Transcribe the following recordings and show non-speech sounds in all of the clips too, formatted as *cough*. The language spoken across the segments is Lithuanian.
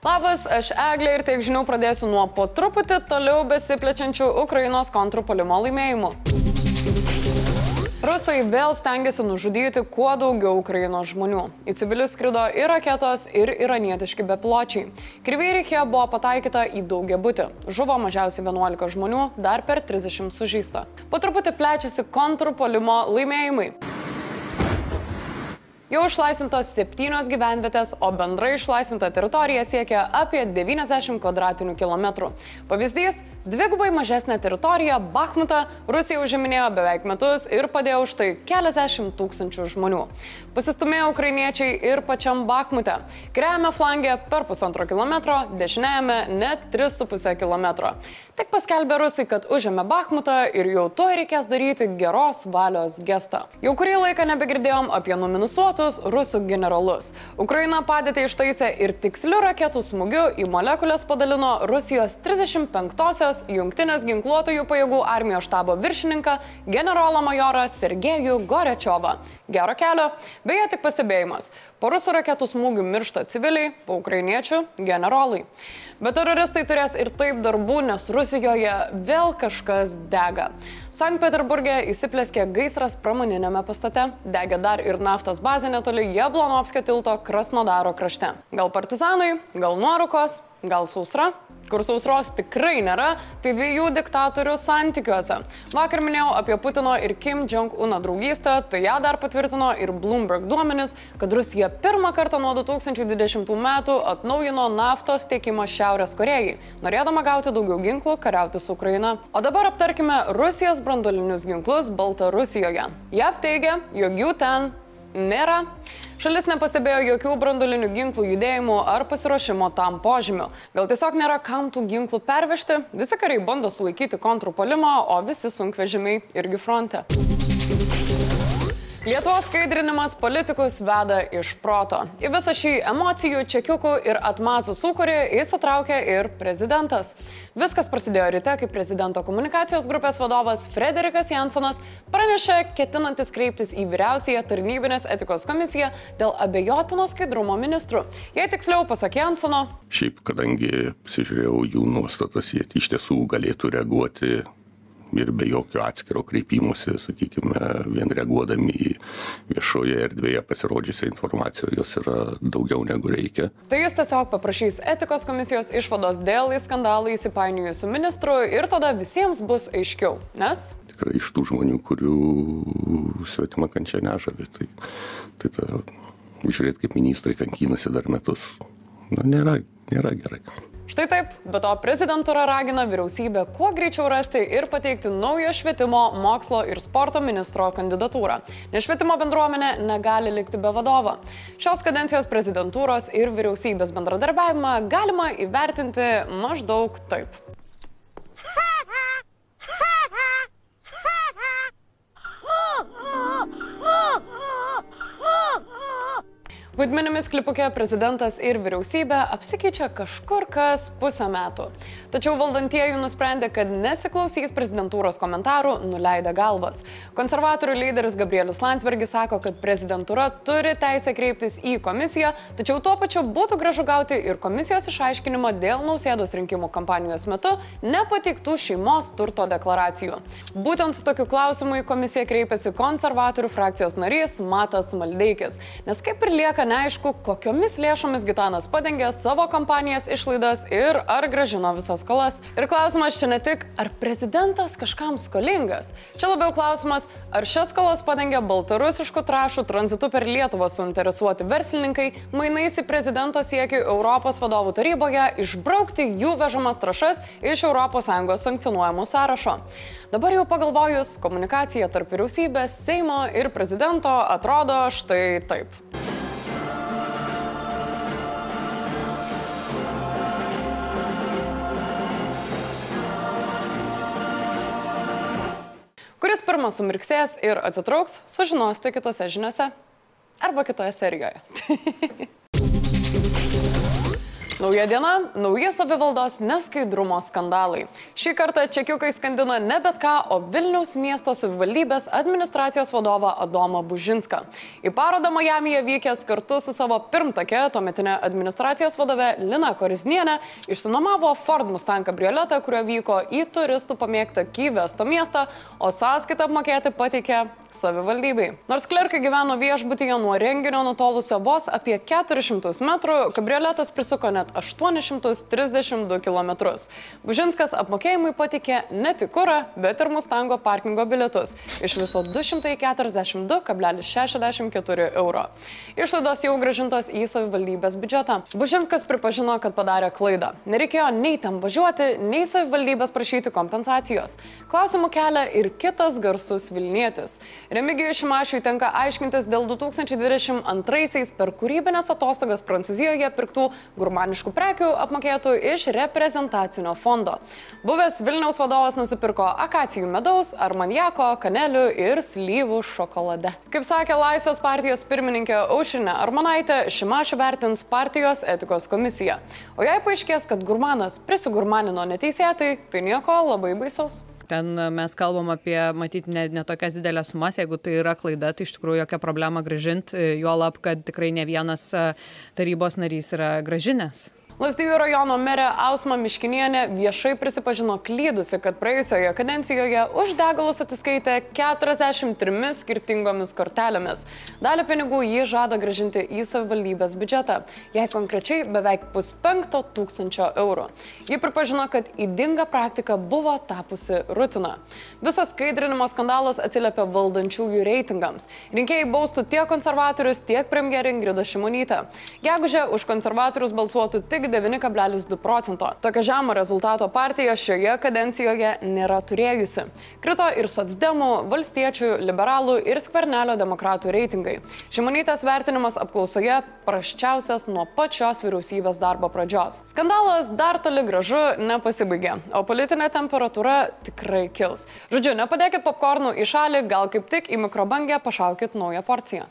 Labas, aš Eglė ir tiek žinių pradėsiu nuo po truputį toliau besiplečiančių Ukrainos kontrpolimo laimėjimų. Rusai vėl stengiasi nužudyti kuo daugiau Ukrainos žmonių. Į civilius skrido ir raketos, ir iranietiški bepločiai. Krivyrichė buvo pataikyta į daugia būtį. Žuvo mažiausiai 11 žmonių, dar per 30 sužįsta. Po truputį plečiasi kontrpolimo laimėjimai. Jau išlaisvintos septynios gyvenvietės, o bendrai išlaisvinta teritorija siekia apie 90 kvadratinių kilometrų. Pavyzdys - dvigubai mažesnė teritorija Bakhmutą Rusija užiminėjo beveik metus ir padėjo už tai keliasdešimt tūkstančių žmonių. Pasistumėjo ukrainiečiai ir pačiam Bakhmute. Kairiajame flange per pusantro kilometro, dešiniajame net 3,5 km. Tik paskelbė rusai, kad užėmė Bakhmutą ir jau to reikės daryti geros valios gestą. Jau kurį laiką nebegirdėjom apie numinusuotus rusų generolus. Ukraina padėtį ištaisė ir tiksliu raketų smūgiu į molekulės padalino Rusijos 35-osios jungtinės ginkluotojų pajėgų armijos štabo viršininką generolą majorą Sergejų Gorečiovą. Gero kelio, beje tik pastebėjimas. Po rusų raketų smūgių miršta civiliai, po ukrainiečių generolai. Bet teroristai turės ir taip darbų, nes Rusijoje vėl kažkas dega. Sankt Peterburgė įsiplėskė gaisras pramoninėme pastate, degė dar ir naftos bazė netoli Jablonovskio tilto Krasnodaro krašte. Gal partizanai, gal nuorukos, gal sausra, kur sausros tikrai nėra, tai dviejų diktatorių santykiuose. Vakar minėjau apie Putino ir Kim Jong-uno draugystę, tai ją dar patvirtino ir Bloomberg duomenys, kad Rusija pirmą kartą nuo 2020 metų atnaujino naftos tiekimą Šiaurės Korejai, norėdama gauti daugiau ginklų kariauti su Ukraina. O dabar aptarkime Rusijos brandolinius ginklus Baltarusijoje. JAV teigia, jog jų ten nėra. Šalis nepastebėjo jokių brandolinių ginklų judėjimų ar pasiruošimo tam požymių. Gal tiesiog nėra kam tų ginklų pervežti, visi kariai bando sulaikyti kontrpuolimą, o visi sunkvežimiai irgi fronte. Lietuvos skaidrinimas politikus veda iš proto. Į visą šį emocijų, čekiukų ir atmazų sukūrį įsitraukė ir prezidentas. Viskas prasidėjo ryte, kai prezidento komunikacijos grupės vadovas Frederikas Jansonas pranešė, ketinantis kreiptis į vyriausiąją tarnybinės etikos komisiją dėl abejotino skaidrumo ministrų. Jei tiksliau, pasakė Jansono. Šiaip, kadangi pasižiūrėjau jų nuostatas, jie iš tiesų galėtų reaguoti ir be jokio atskiro kreipimosi, sakykime, vien reaguodami į viešoje erdvėje pasirodžiusią informaciją, jos yra daugiau negu reikia. Tai jis tiesiog paprašys etikos komisijos išvados dėl į skandalą įsipainiojusių ministrų ir tada visiems bus aiškiau, nes tikrai iš tų žmonių, kurių svetima kančia nežavi. Tai, tai ta, žiūrėti, kaip ministrai kankinasi dar metus, na, nėra, nėra gerai. Štai taip, be to prezidentūra ragina vyriausybę kuo greičiau rasti ir pateikti naujo švietimo, mokslo ir sporto ministro kandidatūrą. Nes švietimo bendruomenė negali likti be vadovo. Šios kadencijos prezidentūros ir vyriausybės bendradarbiavimą galima įvertinti maždaug taip. Vaidmenimis klipukė prezidentas ir vyriausybė apsikeičia kažkur kas pusę metų. Tačiau valdantieji nusprendė, kad nesiklausys prezidentūros komentarų, nuleidę galvas. Konservatorių lyderis Gabrielius Landsbergis sako, kad prezidentūra turi teisę kreiptis į komisiją, tačiau tuo pačiu būtų gražu gauti ir komisijos išaiškinimą dėl nausėdos rinkimų kampanijos metu nepateiktų šeimos turto deklaracijų. Būtent tokiu klausimu į komisiją kreipėsi konservatorių frakcijos narys Matas Maldeikis, nes kaip ir lieka neaišku, kokiomis lėšomis Gitanas padengė savo kampanijas išlaidas ir ar gražino visas skolas. Ir klausimas čia ne tik, ar prezidentas kažkam skolingas. Čia labiau klausimas, ar šias skolas padengė baltarusiškų trašų tranzitu per Lietuvą suinteresuoti verslininkai, mainais į prezidento siekį Europos vadovų taryboje išbraukti jų vežamas trašas iš ES sankcionuojamų sąrašo. Dabar jau pagalvojus, komunikacija tarp vyriausybės, Seimo ir prezidento atrodo štai taip. Pirmas sumirksės ir atsitrauks, sužinosite kitose žiniuose arba kitoje serijoje. *laughs* Nauja diena, nauji savivaldos neskaidrumo skandalai. Šį kartą čekiukai skandina ne bet ką, o Vilniaus miesto savivaldybės administracijos vadovą Adomą Bužinską. Į parodą Majamyje vykęs kartu su savo pirmtake, tuometinė administracijos vadove Lina Koriznienė, išsinomavo Ford Mustang kabrioletą, kurio vyko į turistų pamėgtą Kyvesto miestą, o sąskaitą apmokėti pateikė savivaldybei. Nors klerkai gyveno viešbutyje nuo renginio nutolusio vos apie 400 metrų, kabrioletas prisuko net 832 km. Bužinskas apmokėjimui patikė ne tik kurą, bet ir Mustango parkingo bilietus iš viso 242,64 euro. Išlaidos jau gražintos į savivaldybės biudžetą. Bužinskas pripažino, kad padarė klaidą. Nereikėjo nei tam važiuoti, nei savivaldybės prašyti kompensacijos. Klausimų kelia ir kitas garsus Vilnietis. Remigijui Šimašiui tenka aiškintis dėl 2022-aisiais per kūrybinės atostogas Prancūzijoje pirktų gurmaniškų prekių apmokėtų iš reprezentacinio fondo. Buvęs Vilniaus vadovas nusipirko akacijų medaus, armaniako, kanelių ir slyvų šokolade. Kaip sakė Laisvės partijos pirmininkė Aušrinė Armanaitė, Šimašių vertins partijos etikos komisija. O jei paaiškės, kad gurmanas prisigurmanino neteisėtai, tai nieko labai baisaus. Ten mes kalbam apie, matyti, ne, ne tokias didelės sumas, jeigu tai yra klaida, tai iš tikrųjų jokia problema gražinti, juolab, kad tikrai ne vienas tarybos narys yra gražinęs. Lazdijų rajono merė Ausma Miškinienė viešai prisipažino klydusi, kad praėjusioje kadencijoje už degalus atsiskaitė 43 skirtingomis kortelėmis. Dalį pinigų jį žada gražinti į savivaldybės biudžetą, jei konkrečiai beveik puspenkto tūkstančio eurų. Ji pripažino, kad įdinga praktika buvo tapusi rutina. Visas skaidrinimo skandalas atsiliepia valdančiųjų reitingams. Rinkėjai baustų tiek konservatorius, tiek premjerė Ingrida Šimonytė. Gegužė už konservatorius balsuotų tik 9,2 procento. Tokio žemo rezultato partija šioje kadencijoje nėra turėjusi. Krito ir socdemų, valstiečių, liberalų ir skvernelio demokratų reitingai. Šimonytės vertinimas apklausoje praščiausias nuo pačios vyriausybės darbo pradžios. Skandalas dar toli gražu nepasibaigė, o politinė temperatūra tikrai kils. Žodžiu, nepadėkit popkornų į šalį, gal kaip tik į mikrobangę pašaukit naują porciją.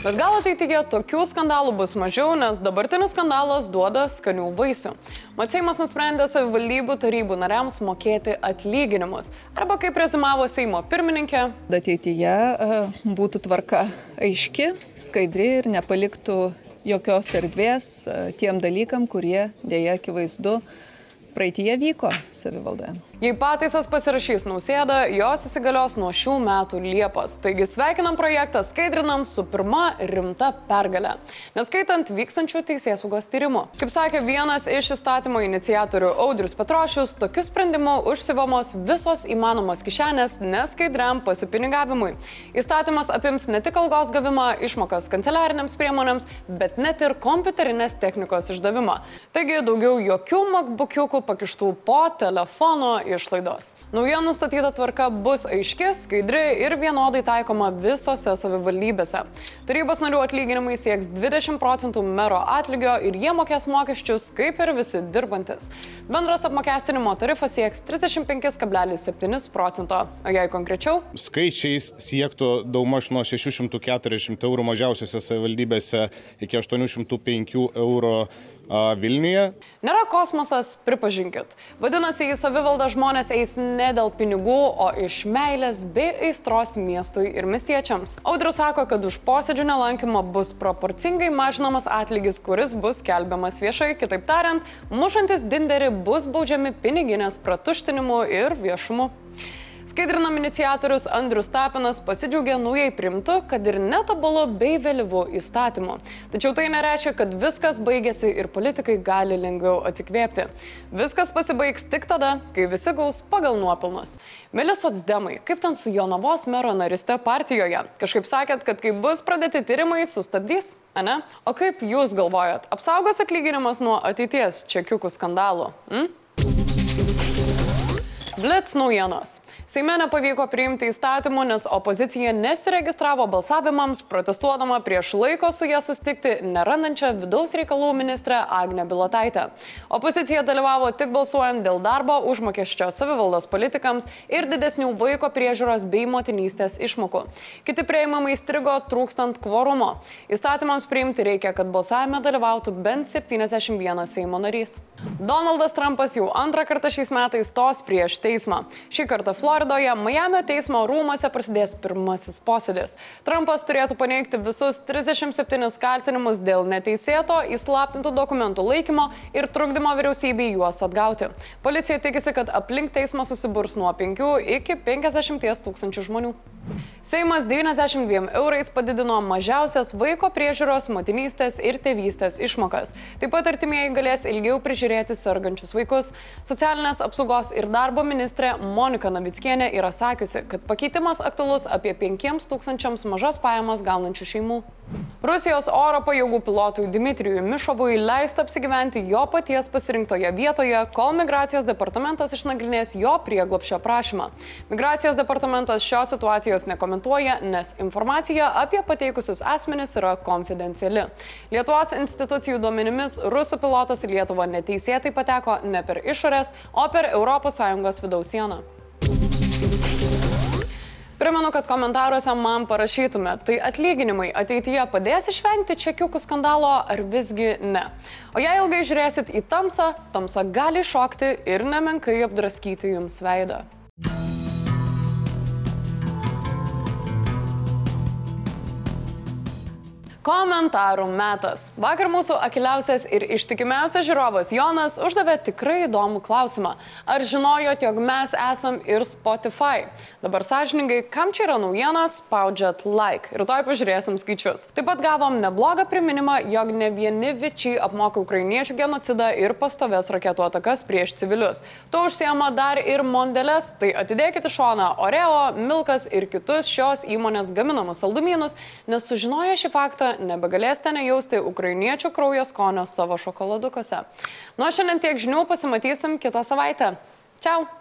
Bet gal ateityje tokių skandalų bus mažiau, nes dabartinis skandalas duoda skanių vaisių. Matseimas nusprendė savivaldybių tarybų nariams mokėti atlyginimus. Arba kaip rezimavo Seimo pirmininkė. Ateityje e, būtų tvarka aiški, skaidri ir nepaliktų jokios erdvės e, tiem dalykam, kurie dėja akivaizdu praeitie vyko savivaldoje. Jei pataisas pasirašys nausėda, jos įsigalios nuo šių metų Liepos. Taigi sveikinam projektą, skaidrinam su pirma rimta pergalė, neskaitant vykstančių teisės saugos tyrimų. Kaip sakė vienas iš įstatymo iniciatorių Audrius Petrošius, tokiu sprendimu užsivamos visos įmanomos kišenės neskaidriam pasipinigavimui. Įstatymas apims ne tik algos gavimą, išmokas kanceliariniams priemonėms, bet net ir kompiuterinės technikos išdavimą. Taigi daugiau jokių makbukiukų pakištų po telefono išlaidos. Nauja nustatyta tvarka bus aiški, skaidri ir vienodai taikoma visose savivaldybėse. Tarybos narių atlyginimai sieks 20 procentų mero atlygio ir jie mokės mokesčius kaip ir visi dirbantis. Bendras apmokestinimo tarifas sieks 35,7 procento, o jei konkrečiau? Skaičiais siektų daugmaž nuo 640 eurų mažiausiose savivaldybėse iki 805 eurų Vilniuje. Nėra kosmosas, pripažinkit. Vadinasi, į savivaldą žmonės eis ne dėl pinigų, o iš meilės bei aistros miestui ir miestiečiams. Audrius sako, kad už posėdžių nelankymą bus proporcingai mažinamas atlygis, kuris bus kelbiamas viešai. Kitaip tariant, mušantis dinderį bus baudžiami piniginės pratuštinimu ir viešumu. Skaidrinam iniciatorius Andrius Tapinas pasidžiaugė naujai primtu, kad ir netobulu bei vėlyvu įstatymu. Tačiau tai nereiškia, kad viskas baigėsi ir politikai gali lengviau atsikvėpti. Viskas pasibaigs tik tada, kai visi gaus pagal nuopilnus. Mėly socdemai, kaip ten su Jonavos mero nariste partijoje? Kažkaip sakėt, kad kai bus pradėti tyrimai, sustabdys, ne? O kaip jūs galvojat, apsaugos atlyginimas nuo ateities čekiukų skandalų? Mm? Blitz naujienos. Seime nepavyko priimti įstatymų, nes opozicija nesiregistravo balsavimams, protestuodama prieš laiko su ją sustikti nerandančią vidaus reikalų ministrę Agnę Bilotaitę. Opozicija dalyvavo tik balsuojant dėl darbo užmokesčio savivaldos politikams ir didesnių vaiko priežiūros bei motinystės išmokų. Kiti prieimamai strigo trūkstant kvorumo. Įstatymams priimti reikia, kad balsavime dalyvautų bent 71 Seimo narys. Donaldas Trumpas jau antrą kartą šiais metais stos prieš teismą. Šį kartą Floridoje, Miamio teismo rūmose prasidės pirmasis posėdis. Trumpas turėtų paneigti visus 37 kaltinimus dėl neteisėto, įslaptintų dokumentų laikymo ir trukdymo vyriausybei juos atgauti. Policija tikisi, kad aplink teismą susiburs nuo 5 iki 50 tūkstančių žmonių. Seimas 92 eurais padidino mažiausias vaiko priežiūros, motinystės ir tėvystės išmokas. Taip pat artimieji galės ilgiau prižiūrėti sergančius vaikus. Socialinės apsaugos ir darbo ministrė Monika Navickienė yra sakiusi, kad pakeitimas aktualus apie 5000 mažas pajamas gaunančių šeimų. Rusijos oro pajėgų pilotui Dmitrijui Mišovui leista apsigyventi jo paties pasirinktoje vietoje, kol migracijos departamentas išnagrinės jo prieglopšio prašymą. Migracijos departamentas šios situacijos nekomentuoja, nes informacija apie pateikusius asmenis yra konfidenciali. Lietuvos institucijų duomenimis rusų pilotas į Lietuvą neteisėtai pateko ne per išorės, o per ES vidaus sieną. Primenu, kad komentaruose man parašytumėte, tai atlyginimai ateityje padės išvengti čekiukų skandalo ar visgi ne. O jei ilgai žiūrėsit į tamsą, tamsa gali šokti ir nemenkai apdraskyti jums veidą. Komentarų metas. Vakar mūsų akiliausias ir ištikimiausias žiūrovas Jonas uždavė tikrai įdomų klausimą. Ar žinojot, jog mes esam ir Spotify? Dabar sąžiningai, kam čia yra naujienas, spaudžiat like. Ir toj pažiūrėsim skaičius. Taip pat gavom neblogą priminimą, jog ne vieni vičiai apmoka ukrainiečių genocidą ir pastovės raketų atakas prieš civilius. To užsiema dar ir Mondelės, tai atidėkite šoną Oreo, Milkas ir kitus šios įmonės gaminamus saldumynus, nes sužinoję šį faktą nebegalėsite nejausti ukrainiečių kraujo skonio savo šokoladukuose. Nuo šiandien tiek žinių pasimatysim kitą savaitę. Čiau!